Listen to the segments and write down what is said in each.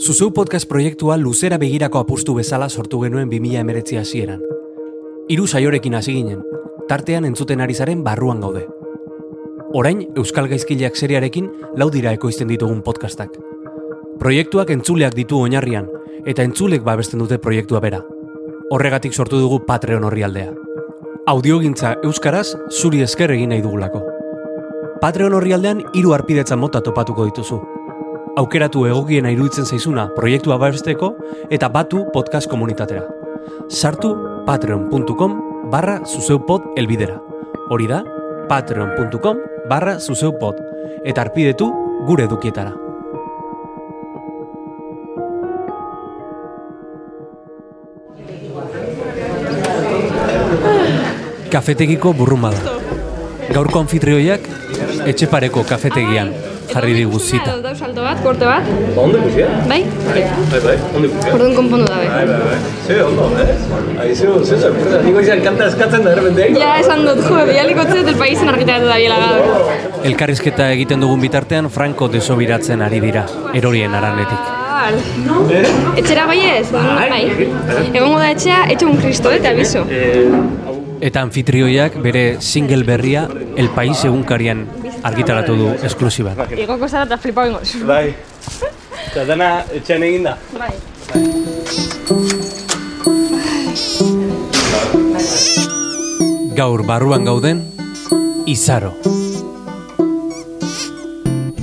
Zuzeu podcast proiektua luzera begirako apustu bezala sortu genuen 2000 emeretzi hasieran. Hiru saiorekin hasi ginen, tartean entzuten ari zaren barruan gaude. Orain, Euskal Gaizkileak seriarekin lau dira ekoizten ditugun podcastak. Proiektuak entzuleak ditu oinarrian, eta entzulek babesten dute proiektua bera. Horregatik sortu dugu Patreon orrialdea. Audiogintza Euskaraz zuri esker egin nahi dugulako. Patreon orrialdean hiru arpidetza mota topatuko dituzu. Aukeratu egokiena iruditzen zaizuna proiektua babesteko eta batu podcast komunitatera. Sartu patreon.com barra zuzeupod elbidera. Hori da, patreon.com barra zuzeupod. Eta arpidetu gure edukietara. Kafetegiko burrun bada. Gaurko anfitrioiak etxepareko kafetegian jarri digu zita. Dau salto bat, korte bat. Ba, ondo ikusi, eh? Bai? Bai, bai, ondo ikusi. Orduan konpondu dabe. Bai, bai, bai. Ze, ondo, eh? Aizu, ze, sorpresa, niko izan kanta eskatzen da, errepente. Ja, esan dut, jo, bialiko txet, el paísen argitaratu da biela gaur. Elkarrizketa egiten dugun bitartean Franco desobiratzen ari dira, erorien aranetik. Etxera bai ez? Bai. Egongo da etxea, etxe un kristo, eta abiso. Eta anfitrioiak bere single berria El País egunkarian argitaratu du esklusiban. Igoko zara eta flipau ingo. Bai. Eta dana etxean egin da. Bai. Gaur barruan gauden, Izaro.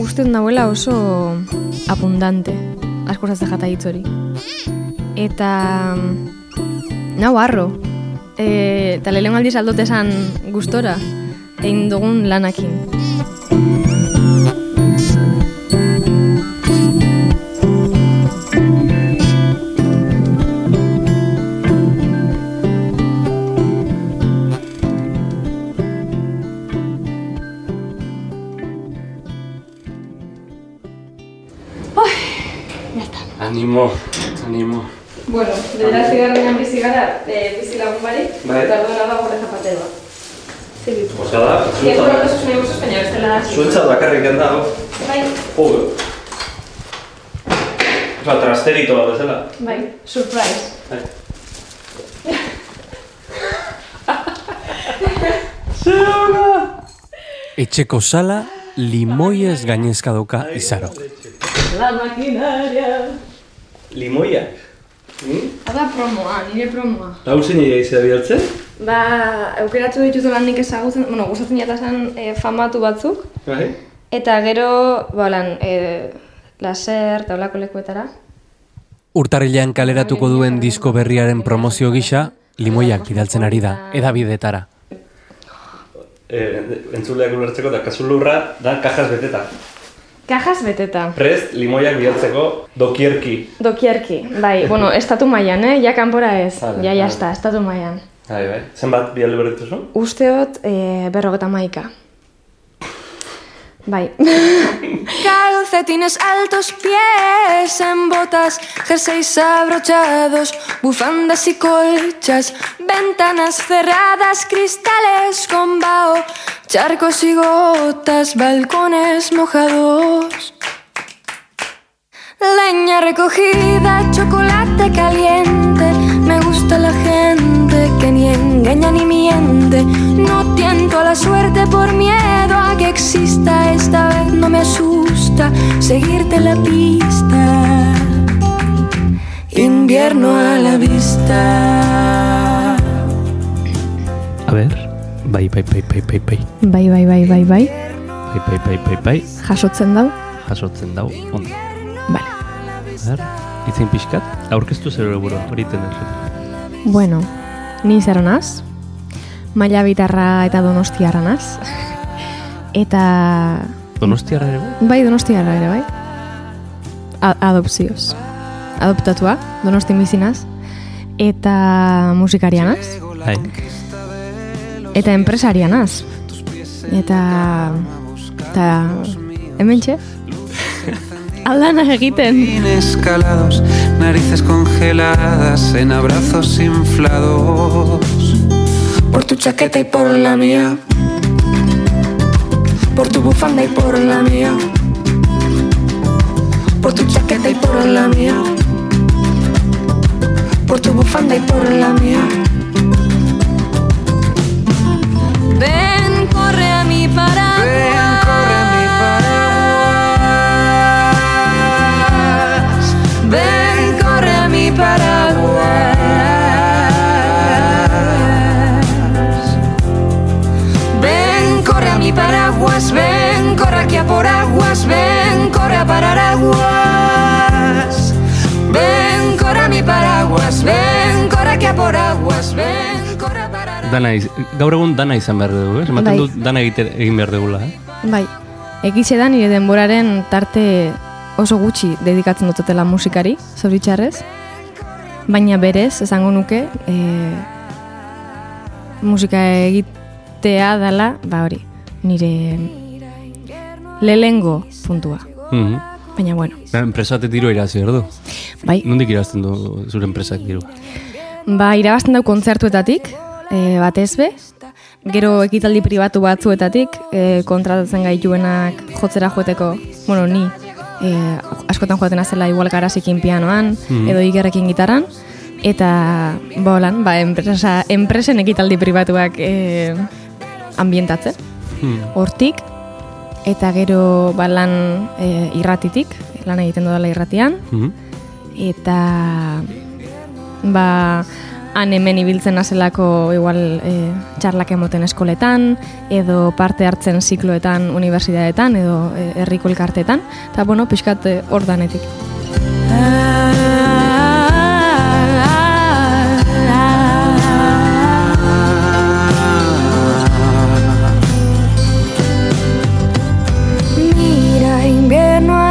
Uste nahuela oso abundante, zazte jata hitz hori. Eta... mm, Nau harro. E, eta lehen aldiz aldot esan gustora, egin dugun lanakin. Animo, animo. Bueno, bederatzi garrenean bizi gara, e, bizi lagun barik, Bai. eta orduan da gure zapateroa. Zer Osa da, zuentza, negocios baina bestela da. zuentza bakarrik handa, hau. Bai, Jo. Osa, trasterito bat bezala. bai, surprise. Bai. Etxeko sala limoiez gainezka dauka Izaro. La maquinaria. Limoiak. Hmm? Hada promoa, nire promoa. Hau zein egia izan bialtzen? Ba, aukeratu ditut lan nik ezagutzen, bueno, gustatzen jatazan e, famatu batzuk, Bai. eta gero, ba, lan, e, laser eta olako lekuetara. Urtarrilean kaleratuko duen disko berriaren promozio gisa, limoiak bidaltzen ari da, edabidetara. Eh, entzuleak ulertzeko eta kasulurra da kajas beteta. Kajas beteta. Prest, limoiak bidaltzeko dokierki. Dokierki, bai, bueno, estatu mailan, eh? Ja kanpora ez, Vale, ja, vale. jazta, estatu mailan. Bai, bai. Zenbat bidalde berrituzu? Usteot, e, berrogeta maika. Bai. Calcetines altos, pies en botas, jerseys abrochados, bufandas y colchas, ventanas cerradas, cristales con vaho, charcos y gotas, balcones mojados. Leña recogida, chocolate caliente. Me gusta la gente que ni engaña ni miente. No tiento a la suerte por miedo a que exista. Esta vez no me asusta seguirte la pista. Invierno a la vista. A ber, bai, bai, bai, bai, bai, bai. Bai, bai, bai, bai, bai. Bai, bai, bai, bai, bai. Jasotzen dau. Jasotzen dau, ondo. Vale. A ber, itzen pixkat, aurkeztu zer burua, hori tener. Bueno, ni zeronaz, maila bitarra eta donostiarra naz. Eta, Donostiarra ere bai? bai donostiarra ere, bai. A adopzioz. Adoptatua, donosti bizinaz. Eta musikarianaz. Bai. Eta empresarianaz. Eta... Eta... Hemen txe? Aldana egiten. Inescalados, narices congeladas en abrazos inflados. Por tu chaqueta y por la mía. Por tu bufanda y por la mía. por tu chaqueta y por la mía, por tu bufanda y por la mía. Ven, Dana iz, gaur egun dana izan behar dugu, ez? Ematen Bai. dut dana egite, egin behar dugula, eh? Bai, egize da nire denboraren tarte oso gutxi dedikatzen dutela musikari, zoritxarrez. Baina berez, esango nuke, e, musika egitea dela, ba hori, nire lehengo puntua. Mhm. Baina bueno, Ba, Enpresa batek diru irazi du. bai, Nondik irazten du zure enpresak diru? ba irabazten dau kontzertuetatik, e, batez be, gero ekitaldi pribatu batzuetatik, e, kontratatzen gaituenak jotzera joeteko, bueno, ni, e, askotan joaten azela igual garazikin pianoan, Mhm. edo ikerrekin gitaran, eta bolan, ba, enpresa, enpresen ekitaldi pribatuak e, ambientatzen, Hmm. hortik, eta gero ba, lan e, irratitik, lan egiten dudala irratian, Mhm. eta ba han hemen ibiltzen nazelako igual e, txarlak emoten eskoletan edo parte hartzen zikloetan unibertsitateetan edo e, herriko elkarteetan eta bueno, pixkat e, hor danetik.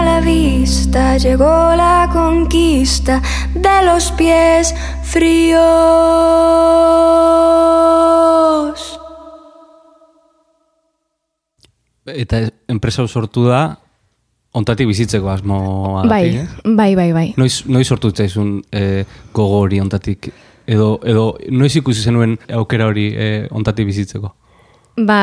La vista, llegó la conquista de los pies fríos. Eta enpresa sortu da, ontatik bizitzeko asmoa. Bai, eh? bai, bai, bai. Noiz, noiz sortu zaizun e, gogo hori ontatik? Edo, edo noiz ikusi zenuen aukera hori e, ontatik bizitzeko? Ba,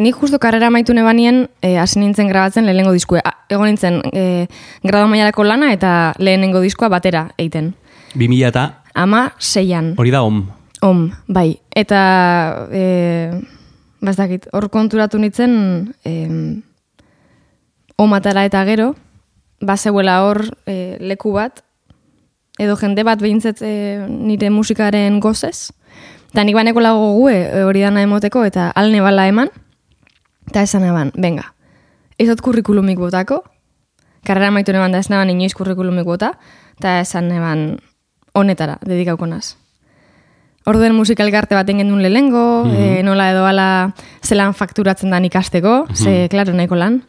nik justo karrera maitu nebanien, e, hasi nintzen grabatzen lehenengo diskua. A, egon nintzen e, grado mailarako lana eta lehenengo diskoa batera egiten. 2000 eta Ama seian. hori da om. Om, bai. Eta, e, bazdakit, hor konturatu nintzen, e, omatara eta gero, bazeuela hor e, leku bat, edo jende bat behintzet e, nire musikaren gozez, eta nik baneko lago gue hori dana emoteko, eta alne bala eman, eta esan eban, venga, ez dut kurrikulumik botako, karrera maitu neban da ez neban inoiz kurrikulumik bota, eta esan neban honetara, dedikauko naz. Orduen musikal elkarte baten gendun lehengo, e, nola edo ala zelan fakturatzen dan ikasteko, ze, klaro, nahiko lan,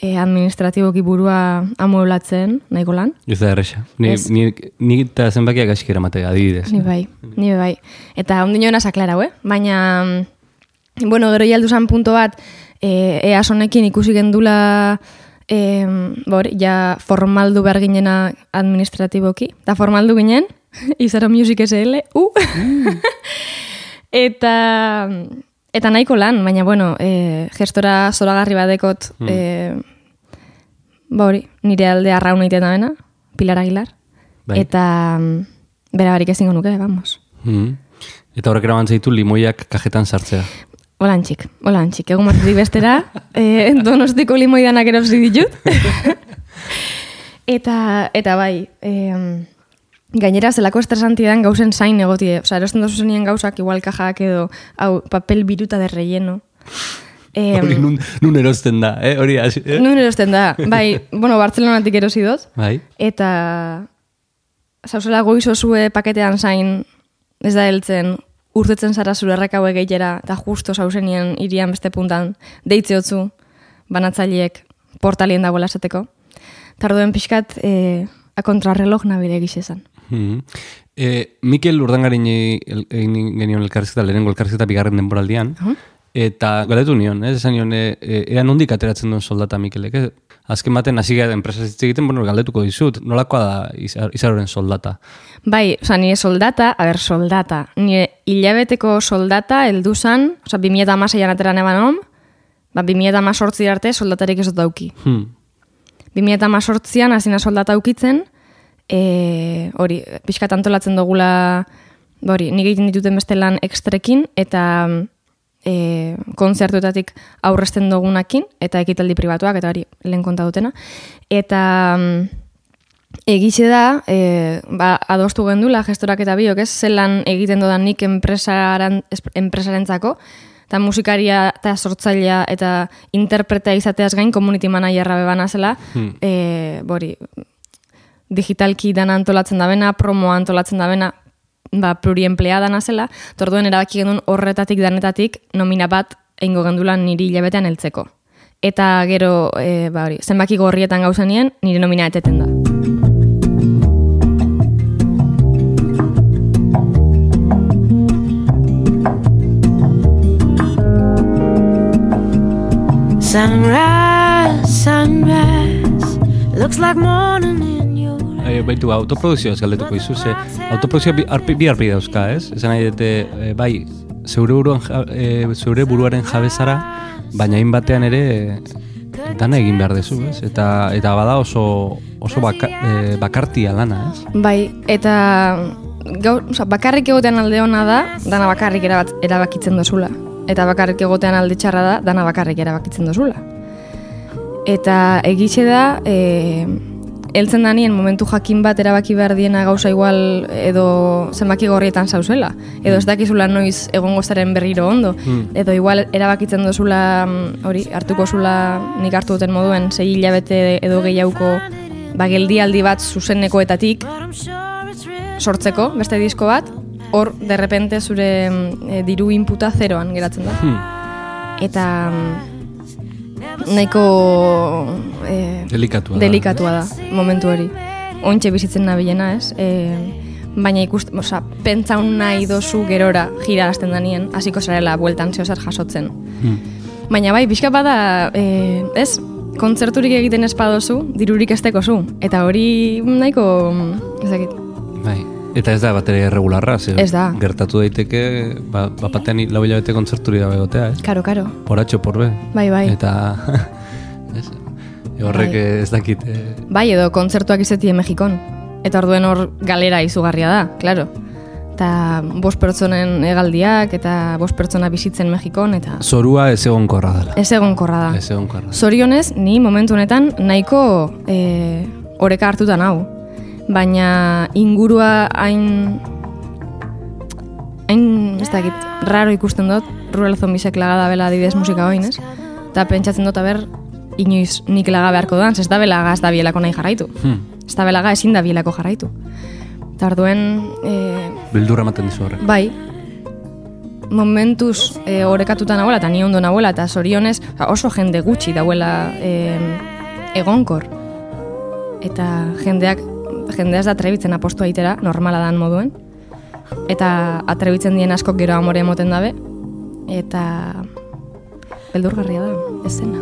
e, administratiboki burua amueblatzen, nahiko lan. Ez da erresa. Ni, Ez. ni, ni eta zenbakiak askera mate adibidez. Ni bai, ni bai. Eta ondi joan asaklarau, eh? Baina, mm, bueno, gero jaldu zan punto bat, e, ea sonekin ikusi gendula, e, bor, ja formaldu behar ginena administratiboki. Eta formaldu ginen, Izaro Music SL, u! eta, eta nahiko lan, baina, bueno, e, gestora zoragarri badekot, e, ba hori, nire alde arraun egiten da Pilar Aguilar. Bai. Eta mm, bera barik ezingo nuke, vamos. Mhm. Eta horrek eraman zaitu limoiak kajetan sartzea. Olantxik, olantxik. Egun batetik bestera, e, donostiko limoidanak erosi ditut. eta, eta bai, e, gainera zelako estresantidan gauzen zain egotie. Osa, erosten dozu zenien gauzak, igual kajak edo, hau, papel biruta de relleno. E, Hori nun, nun erosten da, eh? Hori hasi, eh? Nun erosten da, bai, bueno, Bartzelonatik erosi dut. Bai. Eta zauzela goizo zue paketean zain ez da heltzen urtetzen zara zure errekaue gehiera eta justo zauzenien irian beste puntan deitze hotzu banatzaileek portalien dagoela esateko. Tarduen pixkat e, a kontrarreloj nabire egizezan. Mhm. E, Mikel Urdangarin egin genion elkarrizketa, lehenengo elkarrizketa bigarren denboraldian, eta galdetu nion, ez esan nion, e, e, ea nondik ateratzen duen soldata Mikelek, ez? Azken baten hasi gara enpresa hitz egiten, bueno, galdetuko dizut, nolakoa da izar, izaroren soldata. Bai, oza, nire soldata, a ber, soldata. Nire hilabeteko soldata, heldu zan, oza, 2000 amaseian ateran eban hom, ba, 2000 amazortzi arte soldatarik ez dut dauki. Hmm. 2018an hasina soldata ukitzen, e, hori, pixkat antolatzen dugula, ba hori, nik egiten dituten beste lan ekstrekin, eta e, konzertuetatik aurresten dugunakin, eta ekitaldi pribatuak, eta hori, lehen konta dutena. Eta egize da, e, ba, adostu gendula gestorak eta biok, ez, zelan egiten dodan nik enpresaren, enpresarentzako, eta musikaria eta sortzailea eta interpreta izateaz gain community managerra bebana zela, Hmm. e, bori, digitalki dana antolatzen da bena, promoa antolatzen da bena, ba, pluriempleada nazela, torduen erabaki genuen horretatik danetatik nomina bat eingo gendula niri hilabetean heltzeko. Eta gero, e, ba, hori, zenbaki gorrietan gauza nien, nire nomina eteten da. Sunrise, sunrise, looks like morning baitu, autoprodukzioaz galdetuko izu, ze autoprodukzioa bi, arpi, bi arpi dauzka, ez? Esan nahi dute, e, bai, zeure, buruan, ja, e, zeure buruaren jabezara, baina hain batean ere e, dana egin behar dezu, ez? Eta, eta bada oso, oso baka, e, bakartia lana, ez? Bai, eta gaur, oza, bakarrik egotean alde ona da, dana bakarrik erabat, erabakitzen dozula. Eta bakarrik egotean alde txarra da, dana bakarrik erabakitzen dozula. Eta egixe da, e, heltzen danien momentu jakin bat erabaki behar diena gauza igual edo zenbaki gorrietan zauzela. Edo ez dakizula noiz egongo zaren berriro ondo. Edo igual erabakitzen dozula mm, hori hartuko zula nik hartu duten moduen sei hilabete edo gehiago ba, geldialdi bat zuzenekoetatik sortzeko, beste disko bat, hor, derrepente zure e, diru inputa zeroan geratzen da. Eta mm, nahiko e, Delikatua da. delikatua da, momentu hori. Ointxe bizitzen nabilena, ez? E, baina ikust, oza, pentsaun nahi dozu gerora jira hasten danien, hasiko zarela bueltan zehozar jasotzen. Hmm. Baina bai, pixka bada, e, ez, kontzerturik egiten espadozu, dirurik esteko zu. Eta hori nahiko, ez dakit, Bai. Eta ez da bat ere erregularra, ze Ez da. gertatu daiteke, ba, bapatean lau hilabete kontzerturi dabe gotea, ez? karo, karo. Poratxo porbe. Bai, bai. Eta, ez? E horrek Bai. ez dakit, eh, Bai, edo kontzertuak izetie Mexikon. Eta orduen hor galera izugarria da, claro. Eta bost pertsonen egaldiak, eta bost pertsona bizitzen Mexikon, eta zorua ez egonkorra dela. ez egonkorra da. Ez egonkorra. Zorionez, ni momentu honetan nahiko e, oreka hartuta nau. Baina ingurua hain hain, ez dakit, raro ikusten dut, Rural Zombiesek laga da bela adibidez musika hoin, ez? Eta pentsatzen dut, aber, inoiz nik laga beharko dan, ez da belaga ez da bielako nahi jarraitu. Hmm. Ez da belaga ezin da bielako jarraitu. Eta orduen, e, Bildurra ematen dizu horrek. Bai, momentuz e, orekatuta nagoela, eta ni ondo nagoela, eta zorionez oza, oso jende gutxi dauela e, egonkor. Eta jendeak, jendea ez da atrebitzen apostu aitera, normala dan moduen. Eta atrebitzen dien askok gero amore emoten dabe. Eta beldurgarria da, ez zena.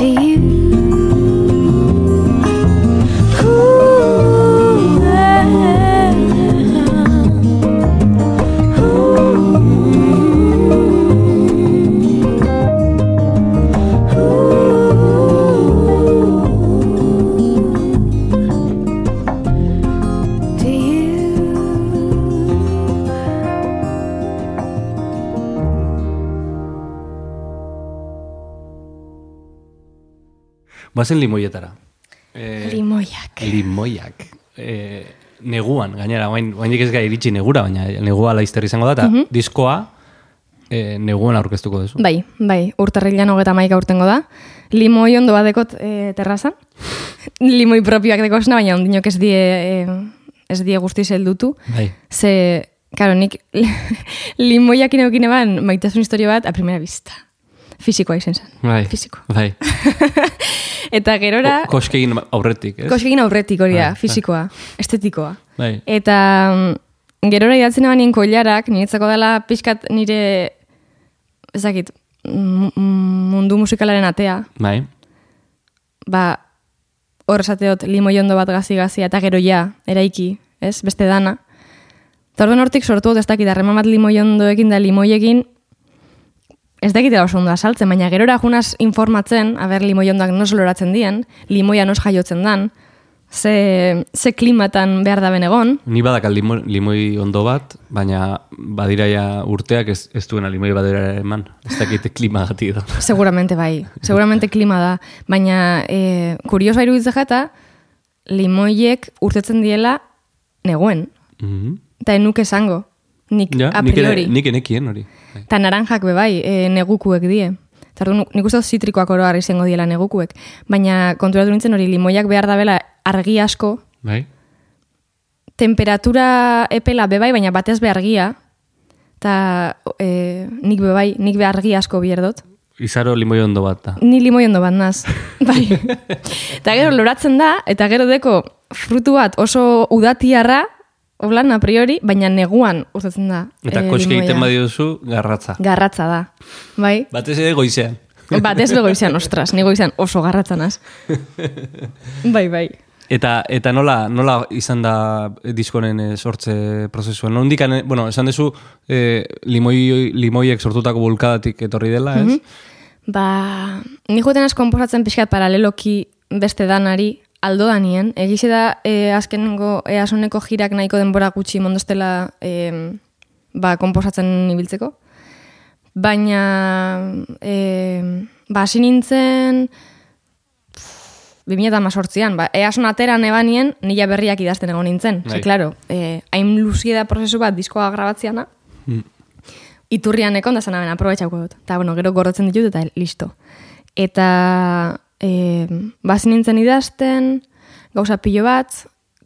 to you. Bazen limoietara. Eh, Limoiak. limoiak. Eh, neguan, gainera, oain, oaindik ez gai iritsi negura, baina negua laizter izango da, eta diskoa eh, neguan aurkeztuko duzu. Bai, bai, urtarrilan hogeta maika urtengo da. Limoi ondo badekot e, terrazan. Limoi propioak dekosna, baina ondinok ez die, e, ez die guztiz heldutu. Bai. Ze, karo, nik limoiak ineukin eban maitasun historio bat a primera vista. Fisikoa izen zen. Bai. Fisiko. Bai. Eta gerora, Ko- Koskegin aurretik, ez? koskekin aurretik hori da, Bai, bai. fisikoa, estetikoa. Bai. Eta mm, gerora idatzen eban nien koilarak, niretzako dela pixkat nire, ezakit, mundu musikalaren atea, Bai. ba, hor esateot limoiondo bat gazi-gazi eta gero ja, eraiki, ez, beste dana. Eta orduan hortik sortu dut ez dakit, harreman bat limoiondoekin da limoiekin, ez dakite oso ondo azaltzen, baina gerora junaz informatzen, aber limoi ondak nos loratzen dien, limoia nos jaiotzen dan, ze, ze klimatan behar da egon, Ni badakal limo, limoi ondo bat, baina badiraia urteak ez, ez duena limoi badira eman. Ez dakite klima gati edo. seguramente bai, seguramente klima da, baina e, kuriosoa iruditzen jata, limoiek urtetzen diela negoen, Mhm. eta enuk esango, nik Ja, a nik ere- priori. Nik enekien hori. Eta naranjak be bai, e, negukuek die. Eta orduan, nik uste zitrikoak oroar izango diela negukuek. Baina konturatu nintzen hori limoiak behar dabela argi asko, Bai? temperatura epela bebai, baina batez behargia. Eta e, nik bebai, nik behargi asko bierdot. Izaro limoi ondo bat da. Ni limoi ondo bat naz. bai. Eta gero loratzen da, eta gero deko frutu bat oso udatiarra, oblan a priori, baina neguan urtetzen da. Eta eh, koske egiten badiozu, garratza. Garratza da. Bai? Batez ere goizean. Bat ez begoizean, ostras, ni goizean oso garratzanaz. bai, bai. Eta eta nola nola izan da diskonen eh, sortze prozesua? Nondik bueno, esan dezu eh, limoi limoiek sortutako bulkadatik etorri dela, ez? Ba, ni joten az komposatzen pixkat paraleloki beste danari, aldo danien. Egize da, e, azkenengo easoneko jirak nahiko denbora gutxi mondostela e, ba, komposatzen ibiltzeko. Baina, e, ba, hasi nintzen, 2018an, ba, eason ateran ebanien, nila berriak idazten egon nintzen. Bai. Ze, claro, e, hain luzie da prozesu bat diskoa grabatziana, iturrian ekon da zanaben aprobetxauko dut. Eta, bueno, gero gorrotzen ditut eta listo. Eta, e, bazi nintzen idazten, gauza pilo bat,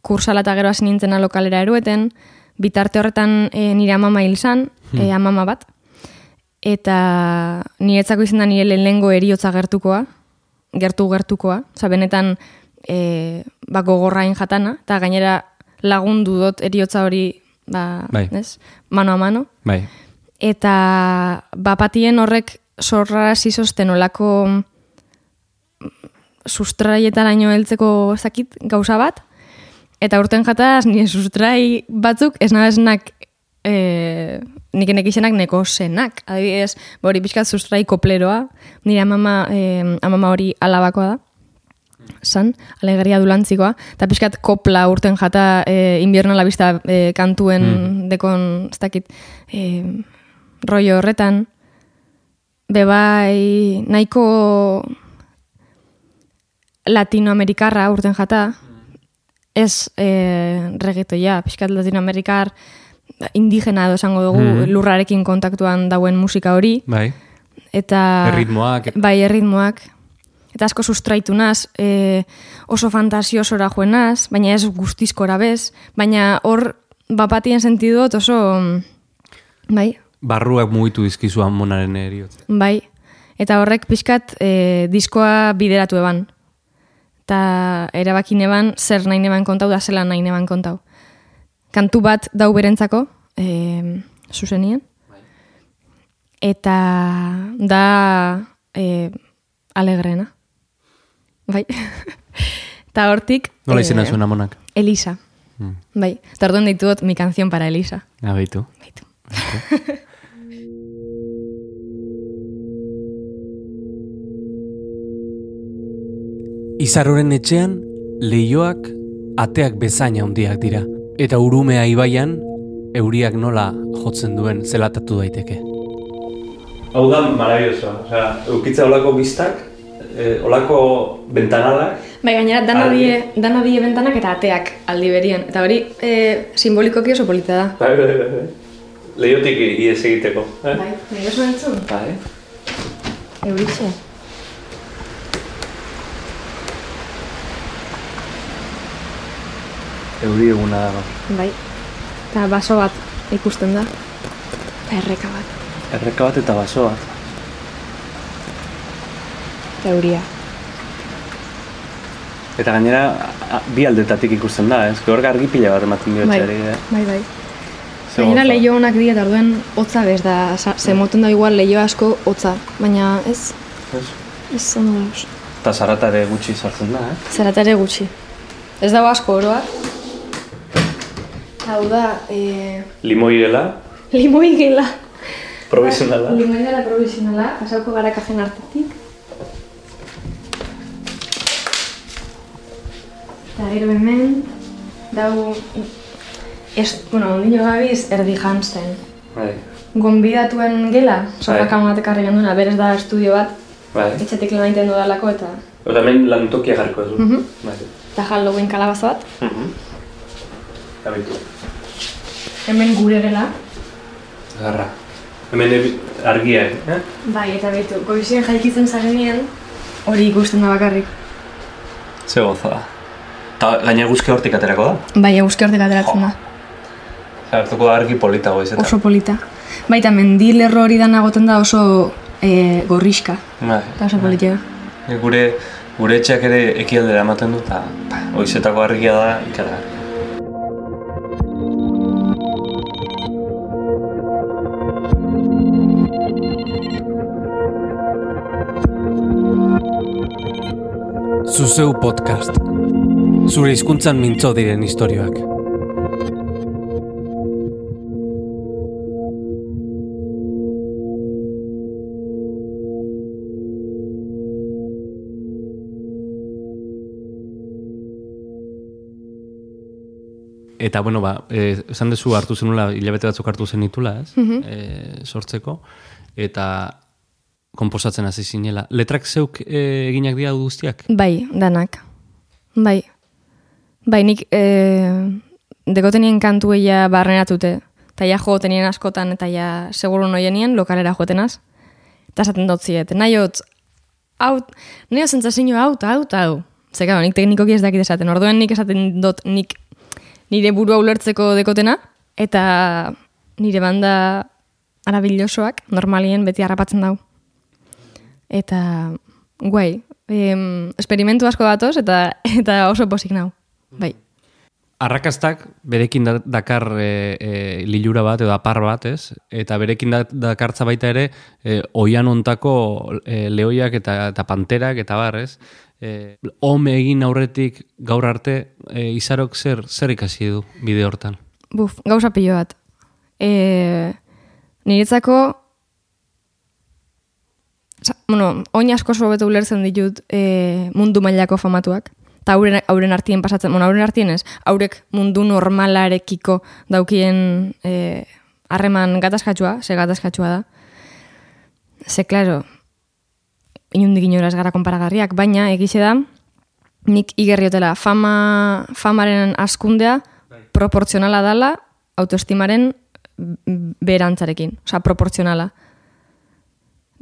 kursala eta gero hasi nintzen lokalera erueten, bitarte horretan e, nire amama hil zan, e, amama bat, eta niretzako izan da nire lehenengo eriotza gertukoa, gertu gertukoa, oza, benetan e, ba, gogorrain jatana, eta gainera lagundu dut eriotza hori, ba, Bai. ez? mano a mano, Bai. eta bapatien horrek zorra zizosten olako sustraietaraino heltzeko zakit gauza bat, eta urten jataz nire sustrai batzuk ez nabeznak e, nik enekizenak neko zenak. Adibidez, hori pixkat sustrai kopleroa, nire amama, e, amama hori alabakoa da, san, alegria dulantzikoa, eta pixkat kopla urten jata e, invierno a la vista e, kantuen dekon, ez dakit, e, rollo horretan, bebai nahiko latinoamerikarra urten jata, ez e, reggaetoia, pixkat latinoamerikar indigena edo esango dugu Mhm. lurrarekin kontaktuan dauen musika hori, Bai. eta Erritmoak. bai erritmoak eta asko sustraitu naz e, oso fantasiosora juenaz baina ez guztizkora bez baina hor bapatien sentidot oso mm, bai Barruak mugitu dizkizu amonaren eriotza. bai eta horrek pixkat e, diskoa bideratu eban eta erabaki neban zer nahi neban kontau da zela nahi neban kontau kantu bat dau berentzako e, zuzenien eta da e, alegrena bai eta hortik Nola izena zuen amonak? Elisa Mm. bai eta orduan deitu mi canción para Elisa Ah, baitu. Baitu. Izaroren etxean, leioak ateak bezaina handiak dira. Eta urumea ibaian, euriak nola jotzen duen zelatatu daiteke. Hau da, maravilloso. O sea, eukitza olako biztak, eh, olako bentanalak, Bai, gainera, dana die, dana die bentanak eta ateak aldi berien. Eta hori, e, simbolikoki oso polita da. Bai, bai, bai, bai. Leiotik iez egiteko. Eh? Bai, nire entzun? Bai. Eurixe. Euri eguna da. Bai. Eta baso bat ikusten da. Eta erreka bat. Erreka bat eta baso bat. Eta euria. Eta gainera, a- bi aldetatik ikusten da, ez? Gaur argi pila bat ematen dio Bai, txari, eh? bai, bai. Gainera leio honak dira, orduen hotza bez da, sa- ze moten da igual leio asko hotza, baina ez, Ez? ez ondo. Eta zaratare gutxi sartzen da, eh? Zeratare gutxi. Ez dago asko oroa. Hau da, e, Limoirela, limoi gela. Provisionala. Limoidala provisionala, pasauko gara kajen artetik. Eta gero hemen, dau... Ez, bueno, ondino gabiz, erdi jantzen. Bai, Gonbidatuen gela, sofak Bai. amatek arri genduna, berez da estudio bat, bai. etxetik lan egiten dudalako eta... Eta hemen lan tokia jarriko ez du. Mhm. Bai. Eta Halloween kalabaza bat. Mhm. Gabitu. Hemen gure gela. Garra. Hemen argia, eh? Bai, eta behitu, goizien jaikitzen zarenean, hori ikusten da bakarrik. Ze goza da. Ta gaina guzki hortik aterako da. Bai, eguzki hortik ateratzen da. Hartuko da argi polita goizetan. Oso polita. Baita, mendi lerro hori dana goten da oso e, gorriska. Bai. Eta oso politia. E, Gure, gure etxeak ere ekialdera ematen du, eta ba, goizetako argia da ikara. Zuzeu podcast. Zure hizkuntzan mintzo diren istorioak. Eta, bueno, ba, eh, esan dezu hartu zenula, hilabete batzuk hartu zenitula, ez? eh, sortzeko. Eta komposatzen hasi zinela. Letrak zeuk eh, eginak dira guztiak? Bai, danak. Bai. Bai, nik e, dekotenien kantu eia barrenatute. Eta ja jotenien askotan, eta ja seguru noienien lokalera jotenaz. Eta esaten dut ziet. Nahi hot, hau, nahi hot zentzazio hau, hau, hau. Zeka, nik teknikoki ez dakit esaten. Orduen nik esaten dut nik nire burua ulertzeko dekotena, eta nire banda arabilosoak normalien beti harrapatzen dau. Eta guai, em, esperimentu asko datoz eta eta oso posik nau. Bai. Arrakastak berekin da- dakar e, e, lilura bat edo apar bat, ez? Eta berekin da, dakartza baita ere e, oian ontako e, lehoiak eta, eta panterak eta bar, ez? E, home egin aurretik gaur arte e, izarok zer zer ikasi du bide hortan. Buf, gauza pilo bat. E, niretzako bueno, oin asko oso hobeto ulertzen ditut e, mundu mailako famatuak. Eta auren, auren artien pasatzen, bueno, auren artien ez, aurek mundu normalarekiko daukien e, harreman gatazkatsua, ze gatazkatsua da. Ze, klaro, inundik inora ez gara konparagarriak, baina egize da, nik igerriotela fama, famaren askundea proportzionala dala autoestimaren berantzarekin, osea, proportzionala.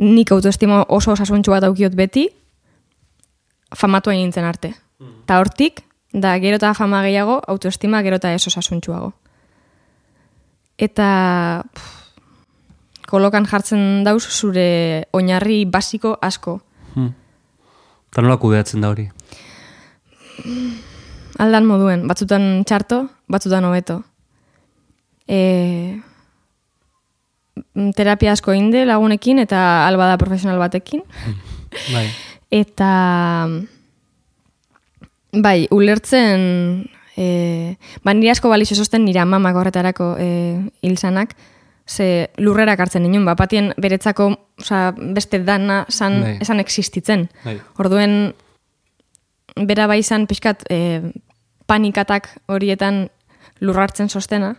Nik autoestima oso osasuntxu bat daukiot beti, famatua nintzen arte. Eta hortik, da gero eta fama gehiago, autoestima gero eta ez osasuntxuago. Eta pff, kolokan jartzen dauz zure oinarri basiko asko. Eta nola kudeatzen da hori? Aldan moduen, batzutan txarto, batzutan hobeto. E, terapia asko inde lagunekin eta alba da profesional batekin. Bai. Eta bai, ulertzen e, ba, nire asko balizo sosten nire amamak horretarako e, hilzanak, ze lurrerak hartzen ninen, ba, patien beretzako osea, beste dana san, Bai. esan existitzen. Bai. Orduen, bera bai izan pixkat e, panikatak horietan lurrartzen sostena,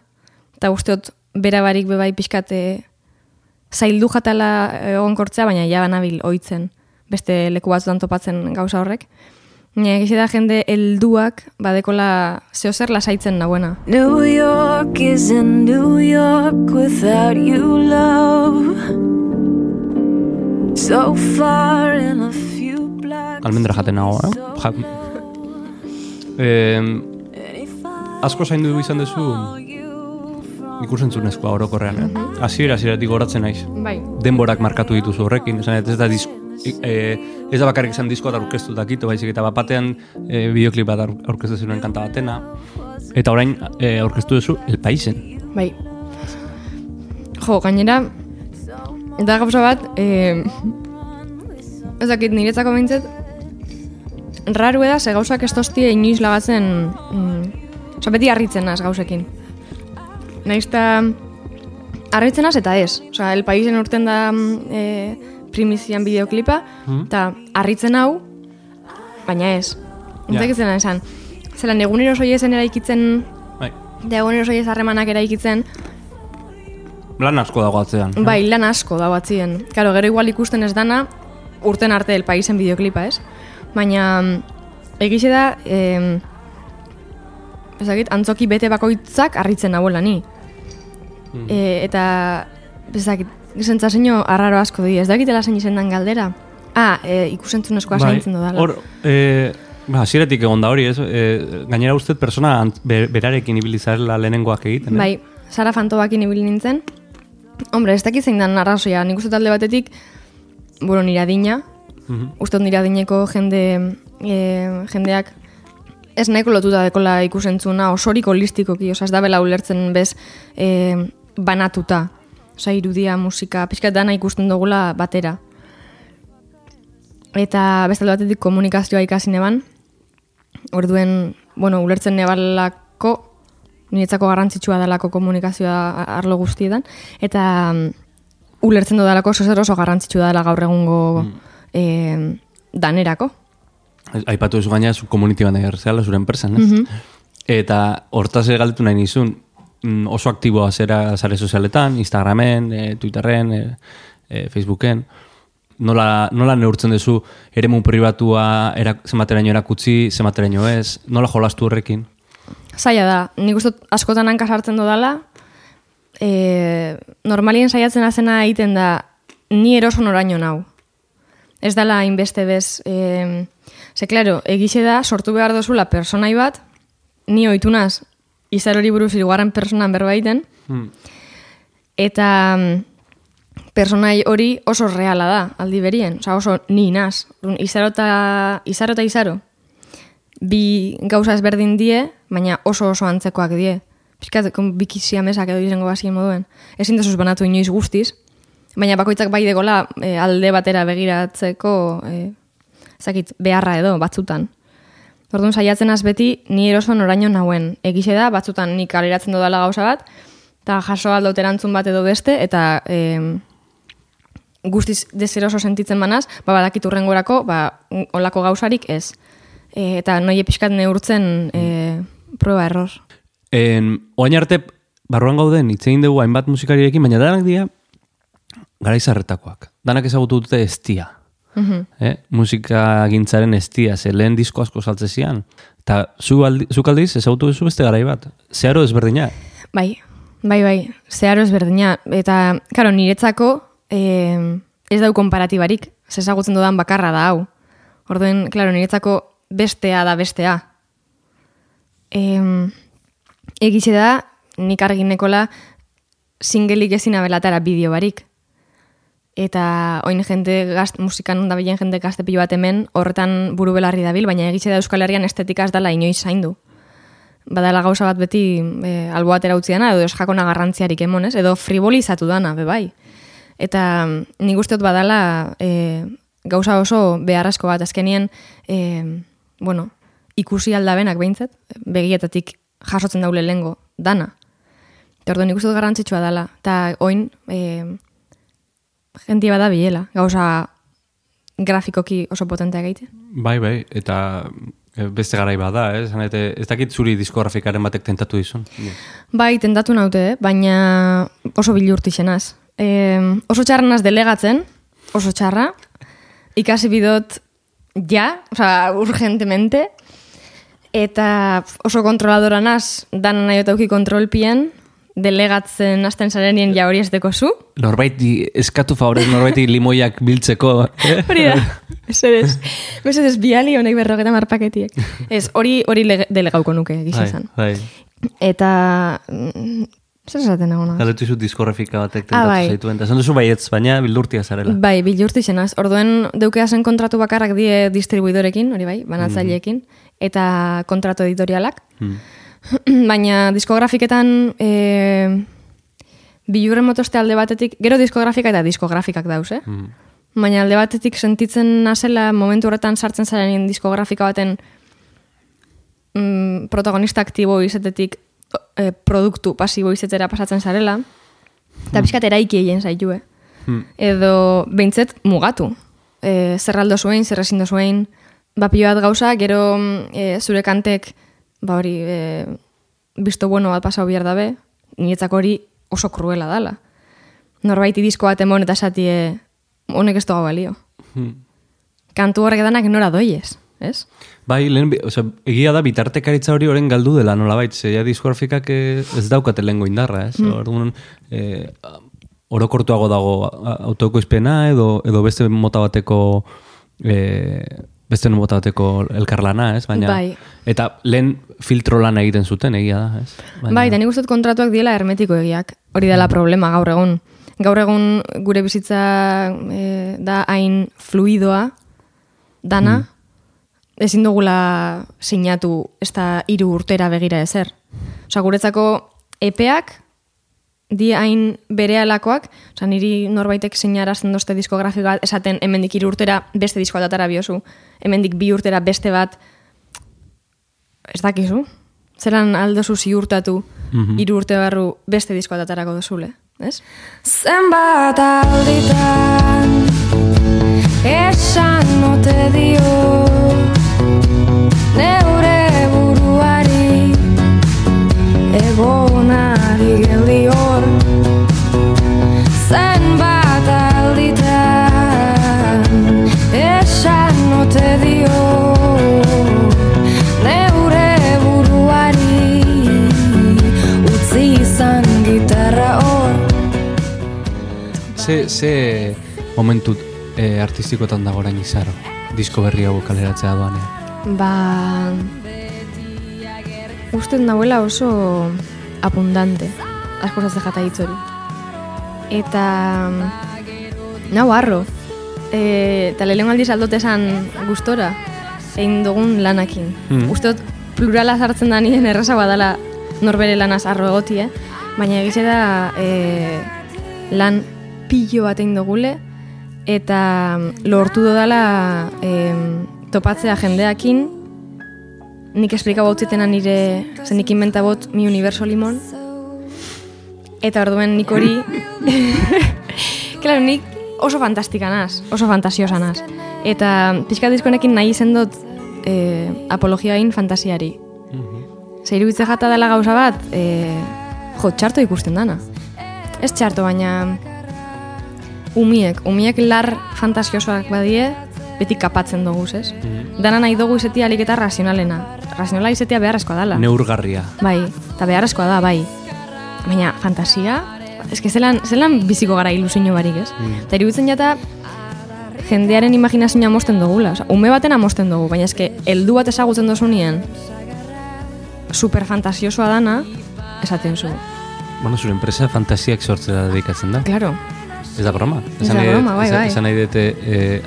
eta usteot bera barik bebai pixkat e, zaildu jatala egonkortzea, baina ja banabil oitzen beste leku batzutan topatzen gauza horrek. Nire egize da jende helduak badekola zehozer lasaitzen nagoena. New York isn't New York without you, love. So far in a few blocks. Almendra jaten nago, eh? Ja, eh, asko zaindu izan duzu ikusentzunezkoa orokorrean, eh? Hasiera hasieratik goratzen naiz. Bai. denborak markatu dituzu horrekin, esan ez da disk, e, ez da bakarrik esan diskoa aurkeztu dakito, baizik eta bapatean e, bideoklip bat aur- aurkeztu zuen kanta batena, eta orain e, aurkeztu duzu El Paisen. Bai. Jo, gainera, eta gauza bat, e, ez dakit niretzako behintzet, raru eda, ze gauzak ez toztie inoiz lagatzen, mm, beti harritzen naz gauzekin. Naiz eta Arritzen eta ez. Osa, El Paisen urten da mm, e, primizian bideoklipa, eta harritzen hau, baina ez. Entzak yeah. esan. Zelan, egunero soiezen eraikitzen, Bai. da egunero soiez harremanak eraikitzen, Lan asko dago atzean. eh? bai, lan asko da batzien. Karo, gero igual ikusten ez dana, urten arte El Paisen bideoklipa, ez? Baina, mm, egize da, eh, ezagit, antzoki bete bakoitzak harritzen nagoela ni. E, eta, ezagit, sentsazio arraro asko di, ez dakitela zein izendan galdera. Ah, e, ikusentzunezkoa Bai, zaintzen dudala. Hor, e, ba, hasieratik egon da hori, ez? E, gainera uste persona ant- be, berarekin ibili zarela lehenengoak egiten, eh? Bai, Sara Fantobakin ibili nintzen. Hombre, ez dakit zein dan arrazoia, nik uste talde batetik, bueno, nire adina, Mhm. uste dut nire adineko jende, e, jendeak ez nahiko lotuta dekola ikusentzuna, osorik holistikoki, oza, ez da bela ulertzen bez e, banatuta. Osa, irudia, musika, pixkat dana ikusten dugula batera. Eta beste batetik komunikazioa ikasi neban, orduen, bueno, ulertzen nebalako, niretzako garrantzitsua dalako komunikazioa arlo guztietan, eta mm, ulertzen dudalako oso oso garrantzitsua dela gaur egungo eh, danerako. Aipatu duzu gaina, zu community manager zela, zure enpresan, ez? Eta hortaz galdetu nahi nizun, mm, oso aktiboa zera sare sozialetan, Instagramen, e, Twitterren, e, e, Facebooken, nola, nola neurtzen duzu eremu pribatua era, zemateraino erakutzi, zemateraino ez, nola jolastu horrekin? Zaila da, nik uste askotan hanka sartzen dodala, e, normalien saiatzen azena egiten da, ni eroso noraino nau. Ez dala hainbeste bez, e, ze klaro, egixe da, sortu behar dozula personai bat, ni oitunaz, izar hori buruz irugarren personan berbaiten, Hmm. eta mm, personai hori oso reala da, aldi berien, Osa, oso ni naz. Izaro eta izaro, izaro. Bi gauza ezberdin die, baina oso oso antzekoak die. Piskat, bikizia mesak edo izango bazien moduen. Ezin desuz banatu inoiz guztiz, baina bakoitzak bai degola e, alde batera begiratzeko e, zakit, beharra edo batzutan. Orduan saiatzen az beti ni eroso noraino nauen. Egixe da, batzutan nik kaleratzen dodala gauza bat, eta jaso aldot erantzun bat edo beste, eta e, guztiz deseroso sentitzen banaz, ba, badakit urrengorako, ba, olako gauzarik ez. E, eta noie pixkat neurtzen e, proba error. En, oain arte, barruan gauden, hitz egin dugu hainbat musikariekin, baina danak dira, garaizarretakoak. Danak ezagutu dute estia. Eh? Musika gintzaren estia, ze lehen disko asko saltze zian. Eta zu aldi, zuk aldiz ezagutu duzu beste garai bat. Zeharo ezberdina. Bai, bai, bai, zeharo ezberdina. Eta, karo, niretzako e, ez dau konparatibarik, zezagutzen dudan bakarra da hau. Orduen, klaro, niretzako bestea da bestea. E, egitxe da, nik arginekola singelik ezin abelatara bideo barik. Eta oin jende gazt, musikan da bilen jende gazte pilo bat hemen, horretan buru belarri dabil, baina egitxe da Euskal Herrian estetika ez dela inoiz zaindu. Badala gauza bat beti e, albo batera utzi dana, edo eskakona garrantziarik emonez, edo frivolizatu dana, be bai. Eta nik uste dut badala e, gauza oso beharrezko bat, azkenien, e, bueno, ikusi aldabenak behintzat, begietatik jasotzen daule lengo, dana. Eta orduan nik uste dut garrantzitsua dela. Eta oin, e, jentia bada bilela, gauza grafikoki oso potentea gaite. Bai, bai, eta eh, beste garai bada, eh? Zan, eta ez dakit zuri diskografikaren batek tentatu dizun. Bai, tentatu naute, eh? baina oso bilurti zenaz. E, oso txarrenaz delegatzen, oso txarra, ikasi bidot ja, oza, urgentemente, eta oso kontroladora naz, dana nahi otauki kontrolpien, delegatzen hasten zarenien ja hori ez deko zu. Norbaiti, eskatu favorez norbaiti limoiak biltzeko. Hori da, ez ez. Ez ez, biali honek berrogeta marpaketiek. Ez, hori hori delegauko nuke, Bai, gizizan. bai. Eta, mm, zer esaten nagona? Galdetu izu diskografika batek Ah, tentatu bai. zaituen. Eta duzu baietz, baina bildurtia zarela. Bai, bilurti zenaz. Orduen deukea zen kontratu bakarrak die distribuidorekin, hori bai, banatzaileekin, eta kontratu editorialak. Mm. Baina diskografiketan e, bilurren motoste alde batetik, gero diskografika eta diskografikak dauz, eh? Mm. Baina alde batetik sentitzen nazela momentu horretan sartzen zaren diskografika baten mm, protagonista aktibo izatetik e, produktu pasibo izetera pasatzen zarela. Eta pixkat eraiki egin zaitue. Hmm. Edo behintzet mugatu. E, zer aldo zuen, zer ezin zuen, ba pilo bat gauza, gero mm, e, zure kantek, ba hori, e, bisto bueno bat pasau behar dabe, niretzako hori oso kruela dala. Norbaiti disko bat emon eta esatie, honek ez dugu balio. Hmm. Kantu horrek danak nora doiez, ez? Bai, lehen, bi- osea, egia da bitartekaritza hori oren galdu dela nolabait, ze ja diskografikak eh, ez daukate lehengo indarra, ez? Orduan, eh, orokortuago dago a- autoekoizpena edo edo beste mota bateko eh, beste mota bateko elkarlana, ez? Baina Bai. eta lehen filtro lana egiten zuten egia da, ez? Baina, Bai, eta nik uste dut kontratuak diela hermetiko egiak. Hori dela problema gaur egun. Gaur egun gure bizitza e, da hain fluidoa, dana, ezin dugula sinatu ez da hiru urtera begira ezer. Osa, guretzako epeak di hain berealakoak, osa, niri norbaitek sinarazten doste diskografiko bat, esaten hemendik hiru urtera beste diskoa datara biozu, hemendik bi urtera beste bat, ez dakizu, zelan aldozu ziurtatu hiru urte barru beste diskoa datarako dozule, ez? Zenbat alditan Esan note dio ze, ze momentu eh, artistikotan dago orain izaro, disko berri hau kaleratzea doanean. Ba... Uste nahuela oso abundante, asko zazte jata hitz hori. Eta... Nau harro. E, eta lehen aldiz aldote esan gustora, egin dugun lanakin. Mm. Uste dut plurala sartzen da nien erraza badala norbere lanaz arro egoti, eh? Baina egize da e, lan pillo bat egin dugule, eta lortu dodala e, topatzea jendeakin, nik esplika bautzitena nire, zen nik inventa bot mi universo limon, eta orduen nik hori, claro, nik oso fantastika naz, oso fantasiosa naz. Eta pixka diskonekin nahi izen dut e, apologiain fantasiari. Ze iruditze jata dela gauza bat, e, jo, txarto ikusten dana. Ez txarto, baina umiek, umiek lar fantasiosoak badie, beti kapatzen dugu, ez? Dana nahi dugu izetia alik eta razionalena. Razionala izetia beharrezkoa dala. Neurgarria. Bai, eta beharrezkoa da, bai. Baina fantasia, eske zelan, zelan biziko gara ilusio barik, ez? Eta iruditzen jata, jendearen imaginazioa mosten dugula. Osa, ume baten amosten dugu, baina eske, heldu bat ezagutzen dozu nien, super fantasiosoa dana, esaten zu. Bueno, zure enpresa fantasiak sortzera dedikatzen da. Claro, Ez da broma. Ez da broma, bai, bai. Esan nahi dute, e,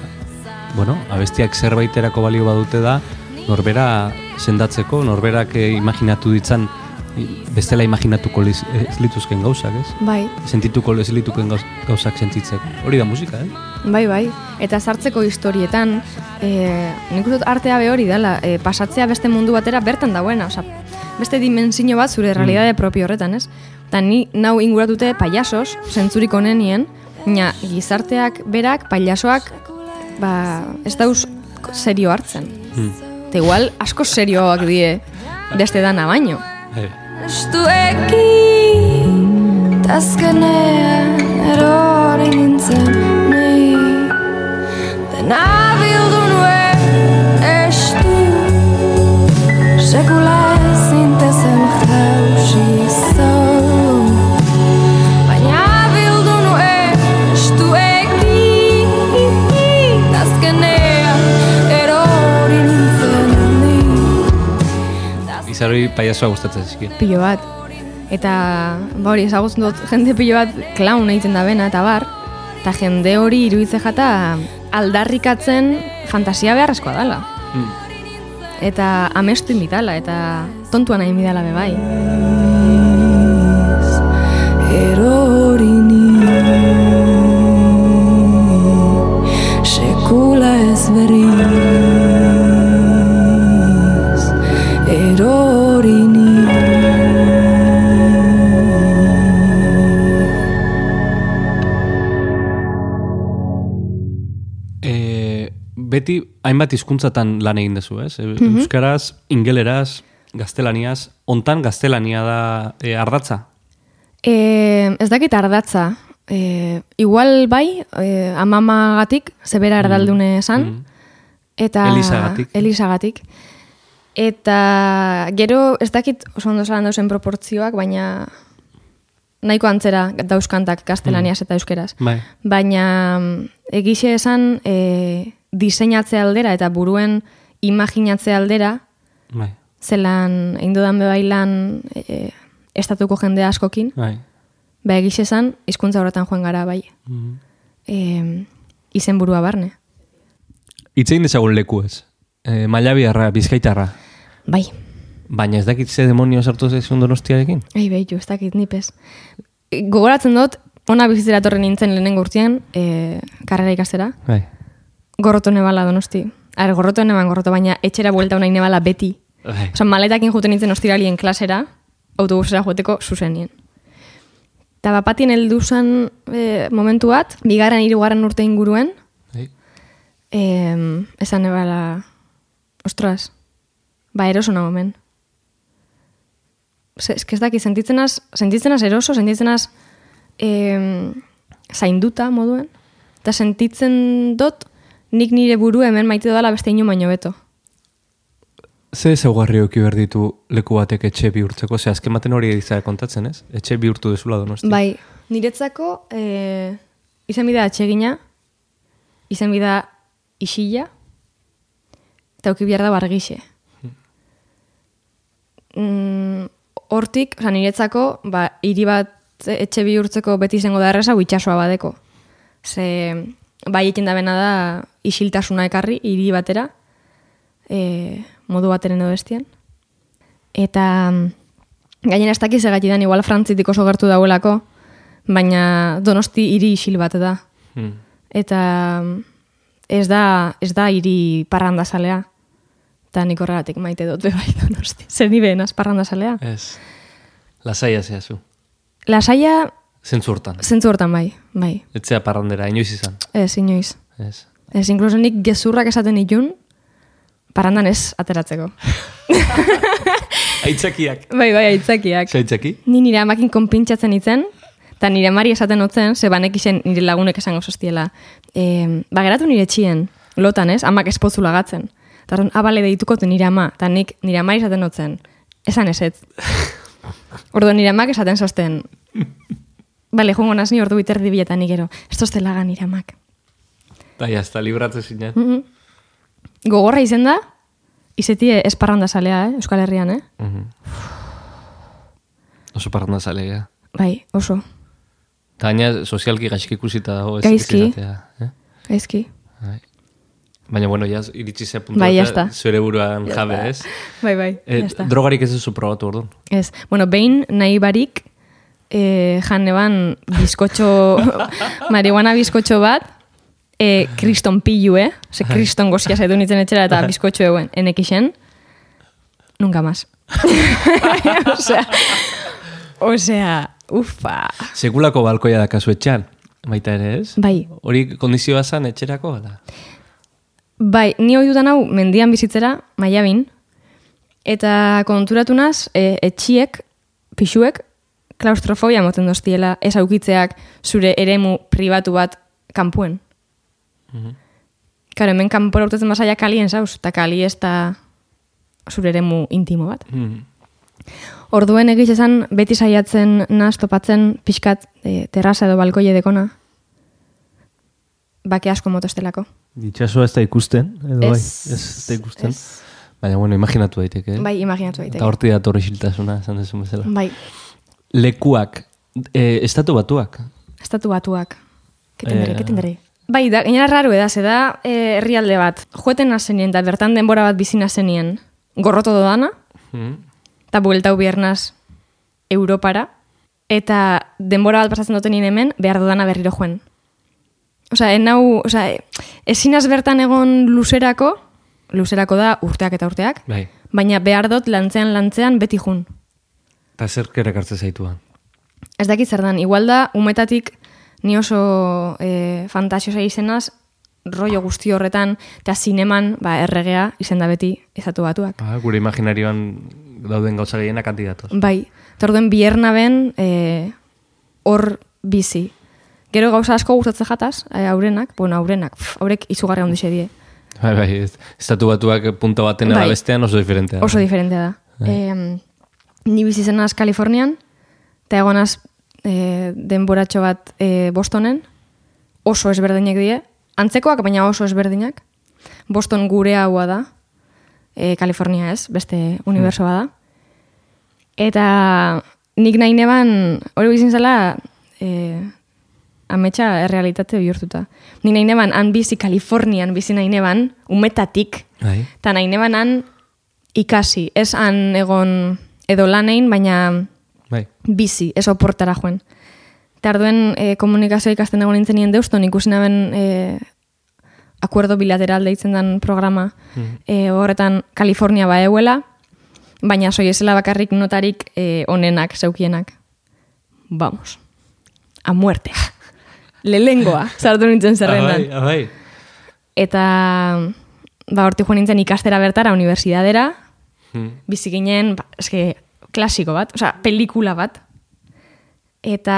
bueno, abestiak zerbaiterako balio badute da, norbera sendatzeko, norberak e, imaginatu ditzan, bestela imaginatuko liz- ez lituzken gauzak, ez? bai, Sentituko ez lituken gauz, gauzak sentitzeko. Hori da musika, eh? bai, bai. Eta sartzeko historietan, e, nik uste artea be hori dela, e, pasatzea beste mundu batera bertan dagoena, osea, beste dimensio bat zure realidade propio horretan, ez? Eta ni nau inguratute paiasos, zentzurik onenien, baina gizarteak berak, paiasoak, ba, ez dauz serio hartzen. Hmm. Eta igual asko serioak die beste dana baino. Eh, Estuekin Tazkenean erori nintzen ni Dena bildu nuen estu Sekula ezintezen jausi Izaroi paiasoa gustatzen zizkia. pilo bat. Eta, ba hori, ezagutzen dut jende pilo bat klaun egiten da bena, eta bar, eta jende hori iruditze jata aldarrikatzen fantasia beharrezkoa dela. Hmm. Eta amestu inbitala, eta tontuan nahi inbidala be beti hainbat hizkuntzatan lan egin dezu, ez? E, Euskaraz, ingeleraz, gaztelaniaz, ontan gaztelania da e, ardatza. E, ez dakit ardatza. E, igual bai, e, amamagatik, zebera erdaldune esan. Eta, Elisagatik. Elisagatik. Eta gero, ez dakit oso ondo zalan dauzen proportzioak, baina nahiko antzera dauzkantak gaztelaniaz eta euskeraz. Bai. Baina mm, egixe esan e, diseinatze aldera eta buruen imaginatze aldera, Bai, zelan egin dudan bebailan e, estatuko jende askokin, bai. ba egixe esan, hizkuntza horretan joan gara bai. Mhm. E, izen burua barne. Itzein dezagun leku ez. E, Mailabiarra, bizkaitarra. Bai, Baina ez dakit ze demonio sartu zaizun donostiarekin? ei behitu, ez dakit nipez. E, gogoratzen dut, ona bizitzera torren nintzen lehenengo urtean, e, karrera ikastera, Bai. Gorroto nebala donosti. Are, gorroto neban gorroto, baina etxera buelta unai nebala beti. Bai. Osa, maletakin juten nintzen ostiralien klasera, autobusera joeteko zuzenien. Eta bapatien heldu zen e, momentu bat, bigarren hirugarren urte inguruen, e, esan nebala, ostras, ba eroso nago men. Se, eske ez daki, sentitzenaz, sentitzenaz eroso, sentitzenaz e, zainduta moduen, eta sentitzen dut nik nire buru hemen maite dela beste ino baino beto. Ze zeugarri oki behar ditu leku batek etxe bihurtzeko? Ze azken baten hori izan kontatzen, ez? Etxe bihurtu dezula donosti. Bai, niretzako e, izen bida atsegina, izen bida isila, eta auki behar da bargixe. Mm, hortik, oza, niretzako, ba, hiri bat etxe bihurtzeko beti izango da erresa, itxasoa badeko. Ze, bai ekin da bena da, isiltasuna ekarri, hiri batera, e, modu bateren edo bestian. Eta, gainen ez dakiz egatidan, igual frantzitik oso gertu dauelako, baina donosti hiri isil bat da. Hmm. Eta ez da, ez da hiri parrandazalea. Eta nik horregatik maite dut bebai donosti. Zer ni behenaz parrandazalea. Ez. Lasaia zehazu. Lasaia, zentzu hortan bai, bai. Etzea parrandera, inoiz izan. Ez, inoiz. Ez. Ez, inkluso nik gezurrak esaten itun, parandan ez ateratzeko. Aitzakiak. bai, bai, aitzakiak. Zaitzaki? Ni nire amakin konpintxatzen itzen, eta nire mari esaten otzen, ze banek izen nire lagunek esango zostiela. E, ba, geratu nire txien, lotan ez, amak espotzu lagatzen. Eta orduan, abale deituko du nire ama, eta nik nire amari esaten otzen, esan eset. Orduan nire amak esaten zosten, bale, joango naz ni ordu biterdi biletan nik gero, ez tozte laga nire amak. Da, jazta, libratzen zinen. Mhm. Gogorra izen da, izetie esparranda salea, eh, Euskal Herrian, eh? Mhm. Oso parranda zalea. Bai, oso. Eta gaina sozialki gaizki ikusita dago. ez Gaizki. eh? Gaizki. Bai. Baina, bueno, ya iritsi ze puntu Bai, eta zure buruan jabe, ez? Bai, bai, Eh, jazta. drogarik ez duzu probatu orduan. Ez, bueno, behin nahi barik e, jan neban bizkotxo, marihuana bizkotxo bat, e, kriston pilu, eh? Ze kriston gozia zaitu nintzen etxera eta bizkotxo eguen, enekixen, nunca más. osea, osea, ufa. Sekulako balkoia da kasu etxean, baita ere, ez? Bai. Hori kondizioa zan etxerako, da? Bai, ni hoi dudan hau mendian bizitzera, maiabin, eta konturatu naz, e, etxiek, pixuek, klaustrofobia moten doztiela, ez aukitzeak zure eremu pribatu bat kanpuen. Karo, hemen kanpora urtetzen basaia kalien zauz, eta kali ez da zure eremu intimo bat. Mm. Orduen egiz esan beti saiatzen naz topatzen pixkat e, terraza edo balkoie dekona. Bake asko motostelako. Ditxasua ez da ikusten, edo bai, Ez, ez da ikusten. ez. Baina, bueno, imaginatu daiteke. eh? Bai, imaginatu daiteke. Eta horti dator isiltasuna, esan dezu bezala. Bai, Lekuak, e, estatu batuak. estatu batuak. Keten dere, Eh. keten dere. Bai, da, gainera raro eda, ze da eh, herrialde bat. Joeten nazenien, eta bertan denbora bat bizi nazenien. Gorroto dodana, Mm. eta bueltau biernaz Europara, eta denbora bat pasatzen duten hemen, behar dudana berriro joen. Osa, enau, osa, e, ezinaz bertan egon luzerako, luzerako da urteak eta urteak, Bai. baina behar dut lantzean lantzean beti jun. Eta zer erakartze zaituan. Ez dakit zer dan, igual da, umetatik ni oso e, fantasiosa izenaz, rollo guzti horretan, eta zineman, ba, erregea, izen da beti, ezatu batuak. Ah, gure imaginarioan dauden gauza gehiena kandidatoz. Bai, eta orduen biernaben eh, hor bizi. Gero gauza asko gustatzen jataz, eh, aurenak, bueno, aurenak, pf, aurek izugarri handi die. Bai, bai. Estatu batuak punta baten Bai. bestean oso diferentea. Oso diferentea da. Bai. Eh, ni bizi zenaz Kalifornian, eta egonaz eh, denboratxo bat eh, Bostonen, oso ezberdinak die, antzekoak baina oso ezberdinak. Boston gure haua da, eh, Kalifornia ez, beste unibersoa da. Eta nik nahi neban, hori bizin zela, eh, ametsa errealitate bihurtuta. Nik nahi neban, han bizi Kalifornian bizi nahi neban, umetatik, Bai. Eta nahi nebanan ikasi, ez han egon edo lanein, baina Bai. bizi, ez oportara joen. Eta arduen e, komunikazio ikasten egon nintzen nien deuston, ikusi naben e, akuerdo bilateral deitzen den programa e, horretan Kalifornia ba euela, baina soiezela bakarrik notarik e, onenak, zeukienak. Vamos. A muerte. Lelengoa, sartu nintzen zerrendan. Ah, bai, ah, bai. Eta ba, horti joan nintzen ikastera bertara, unibertsidadera, Hmm. bizi ginen, ba, eske, klasiko bat, osea, pelikula bat. Eta,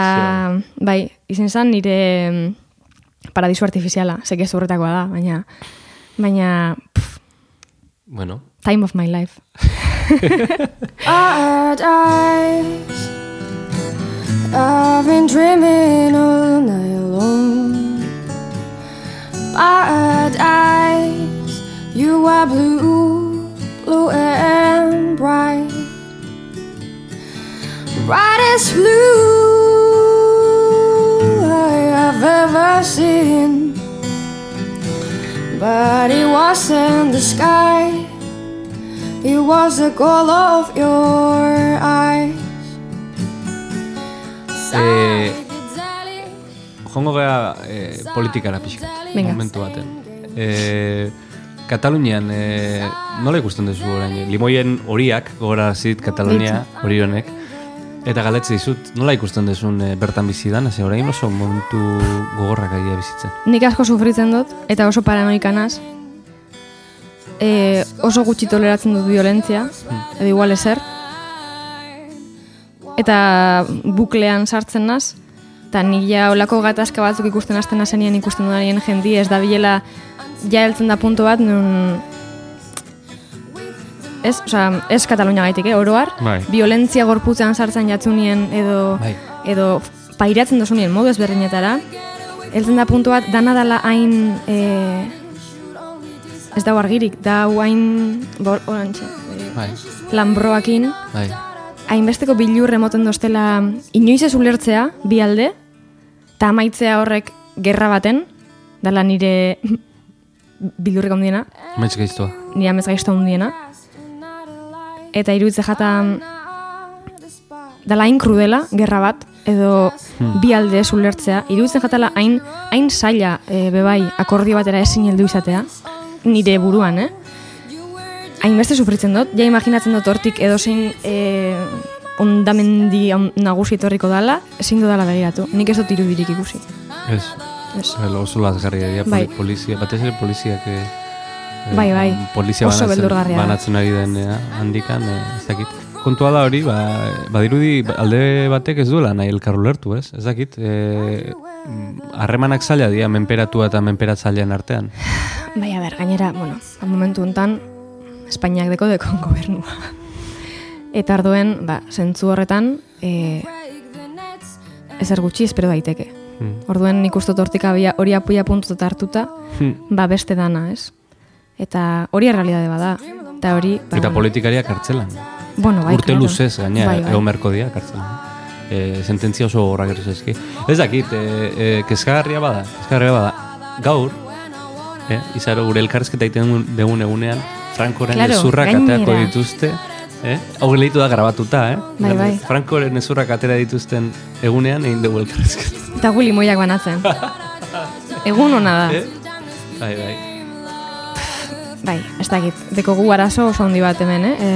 bai, izen zen nire mm, paradisu artifiziala, seke ez horretakoa da, baina, baina, pff, Bueno, time of my life. Paradise. I've Brightest blue I have ever seen. But it wasn't the sky. It was the goal of your eyes. Eh, jongo gea eh, politikara pixka, Venga. momentu baten. Eh, Katalunian, eh, nola ikusten duzu orain? Limoien horiak, gogora zit Katalunia, hori honek. Eta galetze dizut, nola ikusten duzun eh, bertan bizi dan, ze orain oso momentu gogorrak aia bizitzen. Nik asko sufritzen dut, eta oso paranoikanaz. E, oso gutxi toleratzen dut violentzia, edo igual ezer. Eta buklean sartzen naz, eta nik ja olako gatazka batzuk ikusten hasten nazenien ikusten dudanien jendi, ez da bilela ja heltzen da puntu bat, nun ez, oza, ez Katalunia gaitik, eh, oroar, Bai. violentzia gorputzean sartzen jatzunien edo, Bai. edo pairatzen dozunien modu ezberdinetara, heltzen da puntu bat, dana dala hain, e, ez da argirik, da hain, bor, orantxe, e, Bai, lambroakin, bai. hainbesteko bilur emoten doztela inoiz ez ulertzea, bi alde, eta amaitzea horrek gerra baten, dala nire bilurrik ondiena, Maitz gaiztoa. nire amez gaizto ondiena, eta iruditze jata dala hain krudela, gerra bat, edo bi alde ulertzea, iruditzen jatala hain, hain zaila e, bebai akordio batera ezin heldu izatea, nire buruan, eh? Hainbeste sufritzen dut, ja imaginatzen dut hortik edozein e, ondamendi on- nagusi etorriko dala, ezin dudala begiratu, nik ez dut irudirik ikusi. Ez. Ez. Bai, oso lazgarria dira Bai. poli, polizia, batez ere poliziak eh, eh, Bai, bai. polizia Oso banatzen, banatzen ari den eh, handikan, eh, ez dakit. Kontua da hori, ba, badirudi alde batek ez duela nahi elkar ulertu, ez? Ez dakit, eh, harremanak zaila dira menperatua eta menperatzailean artean. Bai, a ber, gainera, bueno, a momentu hontan Espainiak deko dekon gobernua. Eta arduen, ba, zentzu horretan, e, ezer gutxi espero daiteke. Hmm. Orduen nik uste hortik hori apuia puntuta hartuta, Hmm. ba beste dana, ez? Eta hori errealidade bada. Eta hori, ba, Eta politikariak kartzelan. bueno, bai, Urte claro. luzez, gaina, Bai, bai. egon beharko dira kartzelan. E, sententzia oso horrak zaizki. Ez dakit, e, e, kezkagarria bada, kezkagarria bada. Gaur, e, izaro gure elkarrezketa egiten degun egunean, Frankoren Claro, ezurrak ateako dituzte, eh? Hau da grabatuta, eh? Bai, bai. Frankoren ezurrak atera dituzten egunean egin dugu elkarrezketa. Eta gu limoiak banatzen. Egun hona da. Eh? Bai, bai. Bai, ez dakit. Deko gu arazo oso handi bat hemen, eh? E,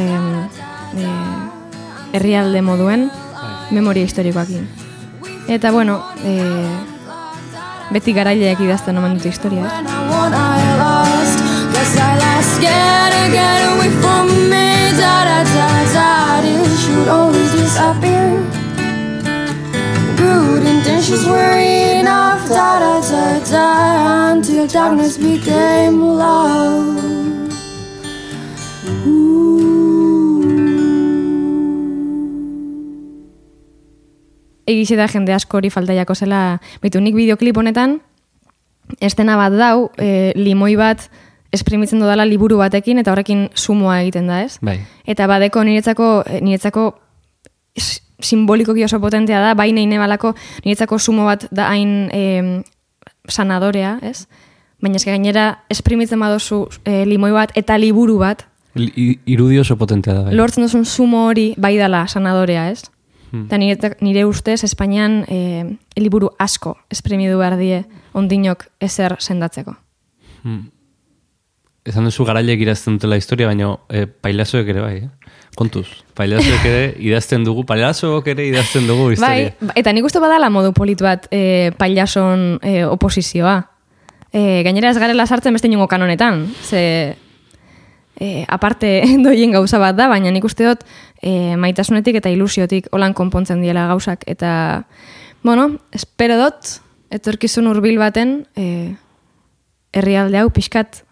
e, herrialde moduen, memoria historikoakin. Eta, bueno, e, beti garaileak idazten omen dute historia. Good intentions were enough. Da da da da. Until darkness became love. egize da jende asko hori falta jako zela, betu nik bideoklip honetan, estena bat dau, e, limoi bat esprimitzen dudala liburu batekin, eta horrekin sumoa egiten da, ez? Bai. Eta badeko niretzako, eh, niretzako simbolikoki oso potentea da, bai nahi nebalako niretzako sumo bat da hain e, sanadorea, ez? Baina eske gainera esprimitzen badozu e, limoi bat eta liburu bat, Li- i- Irudi oso potentea da. Bai. lortzen duzun sumo hori bai dala sanadorea, ez? Hmm. Eta nire, nire ustez Espainian e, liburu asko esprimidu behar die ondinok ezer sendatzeko. Esan duzu garailek idazten dutela historia, baina e, pailazoek ere bai, eh? Kontuz, pailazoek ere idazten dugu, pailazoek ere idazten dugu historia. Bai, ba- eta nik uste badala modu polit bat e, pailason e, oposizioa. E, gainera ez garela sartzen beste inongo kanonetan, ze e, aparte doien gauza bat da, baina nik uste dut e, maitasunetik eta ilusiotik holan konpontzen diela gauzak. Eta, bueno, espero dut, etorkizun hurbil baten, e, herrialde hau pixkat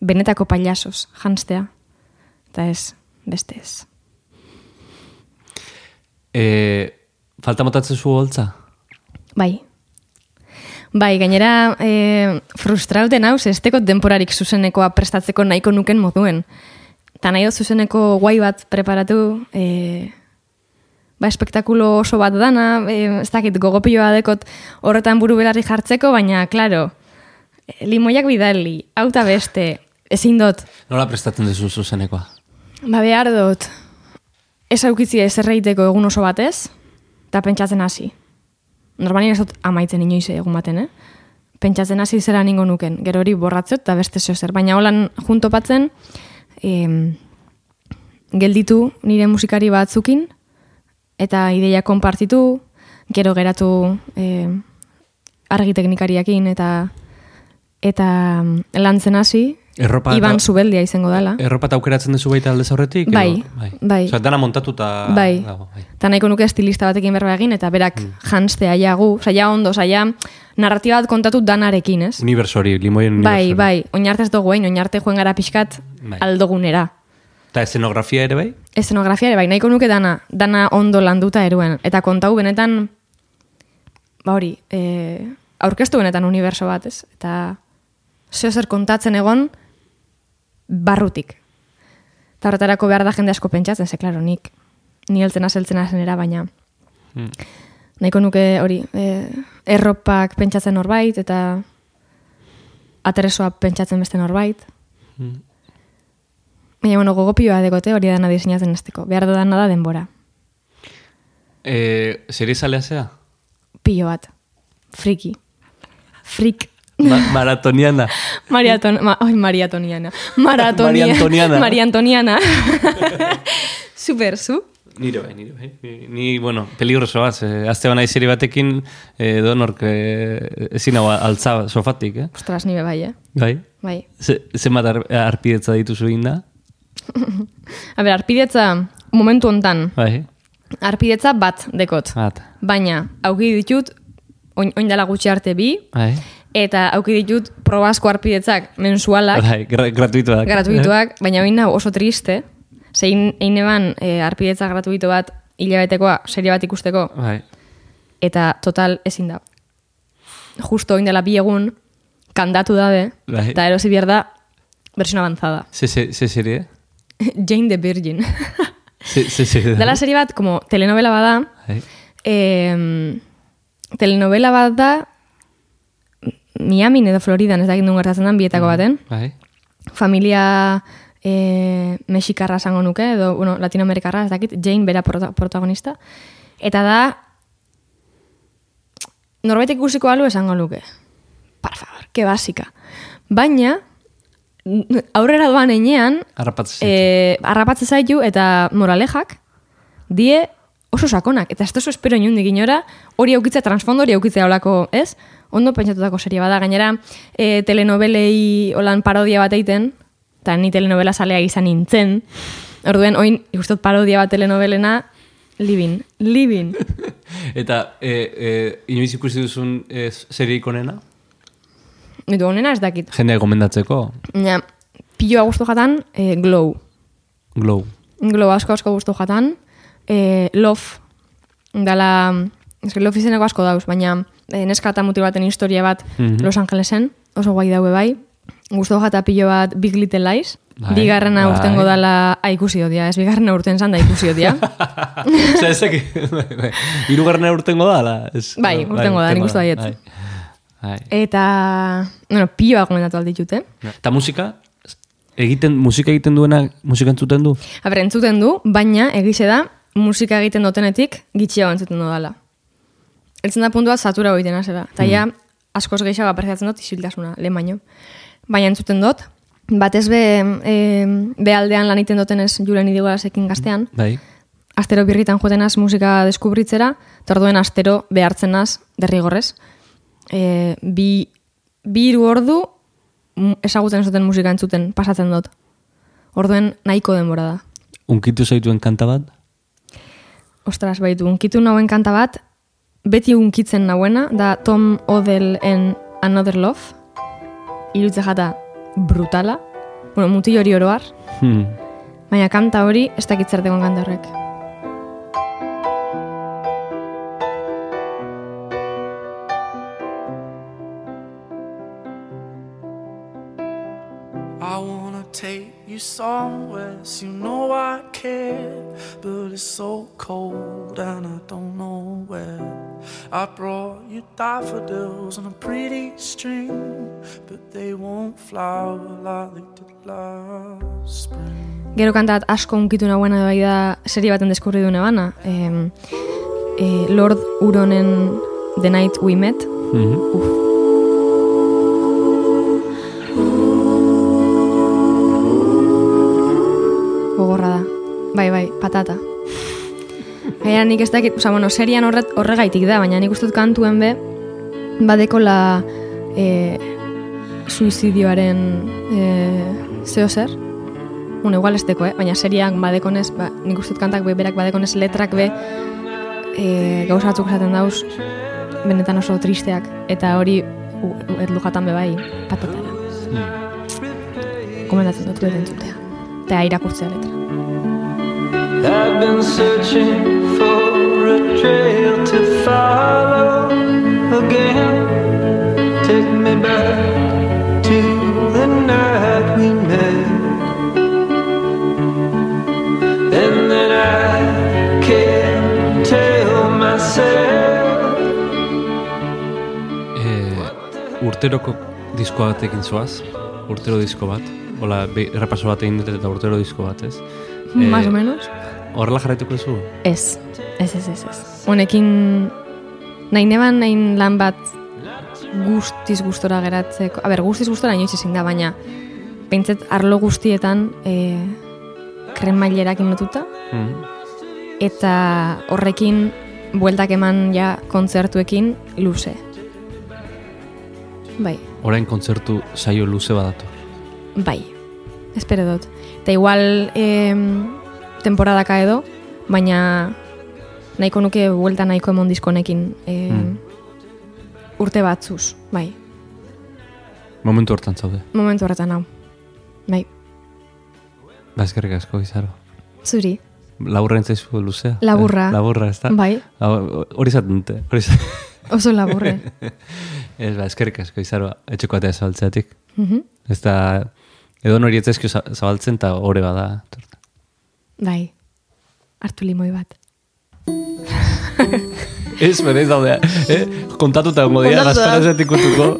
benetako pailasoz janstea. Eta ez, beste ez. E, falta motatzen zu holtza? Bai. Bai, gainera e, frustrauten hau, ez tekot denporarik zuzenekoa prestatzeko nahiko nuken moduen. Ta nahi zuzeneko guai bat preparatu, e, ba, espektakulo oso bat dana, e, ez dakit gogopioa dekot horretan buru belarri jartzeko, baina, klaro, limoiak bidali, auta beste, ezin dut, Nola prestatzen duzu zuzenekoa? Ba behar dut, ez aukitzi ez erreiteko egun oso batez, eta pentsatzen hasi. Normalin ez dut amaitzen inoiz egun baten, eh? Pentsatzen hasi zera ningo nuken, gero hori borratzot eta beste zer. Baina holan juntopatzen, em, gelditu nire musikari batzukin, eta ideia konpartitu, gero geratu em, argi teknikariakin eta eta lantzen hasi, Erropa Iban eta- Zubeldia izango dela. Erropa eta aukeratzen duzu baita aldez aurretik? edo- Bai, bai. Osa, dana montatuta bai. dago, bai. Nahiko nuke estilista batekin berba egin, eta berak janstea jagu, saia ondo, saia narratiba bat kontatu danarekin, ez? Universo hori, limoien Bai, universo hori. bai, oinarte ez dugu oinarte joen gara pixkat Bai. aldogunera. Eta eszenografia ere bai? Eszenografia ere bai, nahiko nuke dana, dana ondo landuta eruen. Eta kontau benetan, ba hori, e, aurkeztu benetan uniberso bat, ez? Eta zeo zer kontatzen egon, barrutik. Eta horretarako behar da jende asko pentsatzen, ze, klaro, nik ni heltzen azeltzen azenera, baina nahiko nuke hori, e, erropak pentsatzen norbait, eta atresoa pentsatzen beste norbait. Baina, bueno, gogopioa dekote hori dana diseinatzen esteko. Behar dana da denbora. E, Zeri zalea zea? Pilo bat. Friki. Frik. Ma maratoniana. Mariaton, ma, oi, Mariatoniana. Maratonia. Maria Antoniana. Maria Antoniana. Super, zu? Nire bai, nire bai. Ni, ni, bueno, peligroso bat. Eh, azte bana izeri batekin, eh, donork eh, ezin hau altza sofatik, eh? Ostras, nire bai, eh? Bai? Bai. Ze, zenbat ar, arpidetza dituzu inda? A ber, arpidetza momentu hontan. Bai? Arpidetza bat dekot. Bat. Baina, auki ditut, oin, oin dela gutxi arte bi, Bai? Eta auki ditut probasko arpidetzak mensualak, Bai, gra gratuitoak. gratuituak, baina oin nau oso triste, zein eineban e, arpidetza gratuito bat hilabetekoa serie bat ikusteko, Bai. eta total ezin da. Justo oin dela bi egun, kandatu dabe, Bai. eta erosi behar da, versión avanzada. Ze, ze, ze serie? Jane the Virgin. Ze, ze serie da? Dela serie bat, como telenovela bada, Bai. eh, telenovela bat da, Miami edo Floridan ez dakit nun gertatzen den bietako baten. Bai. Familia e, mexikarra esango nuke, edo, bueno, latinoamerikarra, ez dakit, Jane bera prota protagonista. Eta da, norbait ikusiko alu esango luke. Por favor, que basika. Baina, aurrera doan enean, e, harrapatze zaitu eta moralejak die oso sakonak. Eta ez tozu espero inundik inora hori aukitza, transfondo hori aukitza olako, ez? Ondo pentsatutako serie bada. Gainera, e, telenovelei holan parodia bat egiten, eta ni telenovela salea izan nintzen, orduen, oin, ikustot parodia bat telenovelena, living, living. Eta, e, e, inoiz ikusi duzun e, serie ikonena? Mitu honena ez dakit. Jendea gomendatzeko? Ja, piloa guztu jatan, e, glow. Glow. Glow asko asko guztu jatan. E, love, dala, ez que love izeneko asko dauz, baina e, neska eta mutil baten historia bat Mhm. Los Angelesen, oso guai daue bai. Guztu jata pilo bat Big Little Lies. Bai, Bigarrena bai. urtengo dala a, ikusi odia, ez bigarrena urten zan da ikusi odia. Osa, ezek, irugarren urtengo da, ala? Ez, Bai, urtengo da, nik uste. Bai. Bai. Eta, bueno, piloa gomendatu alditute. Eta musika? Egiten, musika egiten duena, musika entzuten du? Aber, entzuten du, baina egize da, musika egiten dutenetik gitxiago entzuten du dala. Eltzen da puntua satura egiten azera. Eta ja, askoz gehiago apreciatzen dut isiltasuna, lehen baino. Baina entzuten dut, batez be, e, behaldean lan iten dutenez julen idigolasekin gaztean, Bai. astero birritan joatenaz musika deskubritzera, eta orduen astero behartzenaz derrigorrez. E, bi, bi hiru ordu ez duten musika entzuten pasatzen dut. Orduen nahiko denbora da. Unkitu zaituen kanta bat? Ostras, baitu, unkitu nauen kanta bat, beti unkitzen nauena, da Tom Odell en Another Love, irutze jata brutala, bueno, mutil hori oroar, Hmm. baina kanta hori ez dakit zer degon kanta horrek. I wanna take somewhere, so you know I care. But it's so cold and I don't know where. I brought you daffodils on a pretty string, but they won't flower like they did last spring. Gero kantat asko unkitu nauena bai da serie baten deskurri dune bana. Eh, eh, Lord Uronen The Night We Met. Mhm. Uf. Patata. Gaina nik ez dakit, oza, bueno, serian horret, horregaitik da, baina nik ustut kantuen be, badekola e, suizidioaren e, zeo zer. Bueno, igual ez deko, eh? baina seriak badekonez, ba, nik ustut kantak be, berak badekonez letrak be, e, gauza batzuk esaten dauz, benetan oso tristeak, eta hori u- u- lujatan be bai, patatara. Komentatzen dut dut entzutea. Eta irakurtzea letra. I've been searching for a trail to follow again. Take me back to the night we met. And then I can't tell myself. E, urteroko disko batekin zoaz, urtero disko bat, hola, errepaso bat egin dut eta urtero disko bat, ez? Eh, Más o menos? Horrela jarraituko zu? Ez, ez, ez, ez, ez. Honekin, nahi neban nahi lan bat guztiz gustora geratzeko, a ber, guztiz gustora inoiz ezin da, baina pentset arlo guztietan e, kremailerakin lotuta, Hmm. eta horrekin bueltak eman ja kontzertuekin luze. Bai, Orain kontzertu saio luze badatu. bai, espero dut. Eta igual em, temporadaka edo, baina nahiko nuke buelta nahiko emon diskonekin em, Mm. urte batzuz, bai, Momentu hortan zaude. momentu horretan hau. Bai, Ba, eskerrik asko, izaro. zuri, Laburra entzaizu luzea? Laburra. Eh, Laburra, ez da? bai, Hori zaten dute. Hori zaten. oso laburre. Ez, ba, eskerrik asko, izaro, etxeko atea zabaltzeatik. Mhm. Ez da, edo nori etzaizkio za- zabaltzen eta ore bada. Bai, hartu limoi bat. Ez, berez daudea. Eh? Kontatuta ongo dira, gazpara zetik kutuko.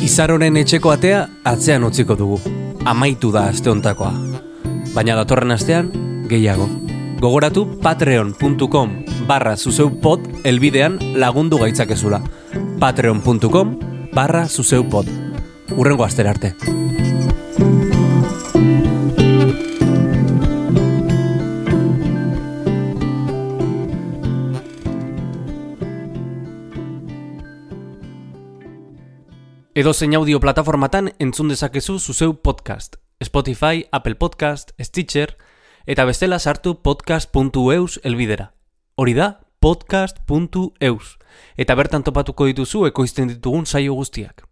Izaroren etxeko atea atzean utziko dugu. Amaitu da aste hontakoa. Baina datorren astean, gehiago. Gogoratu patreon.com barra zuzeupod elbidean lagundu gaitzakezula. patreon.com barra zuzeu pod. Urrengo astera arte. Edo zein audio plataformatan entzun dezakezu zuzeu podcast. Spotify, Apple Podcast, Stitcher, eta bestela sartu podcast.eus elbidera. Hori da, podcast.eus. Eta bertan topatuko dituzu ekoizten ditugun saio guztiak.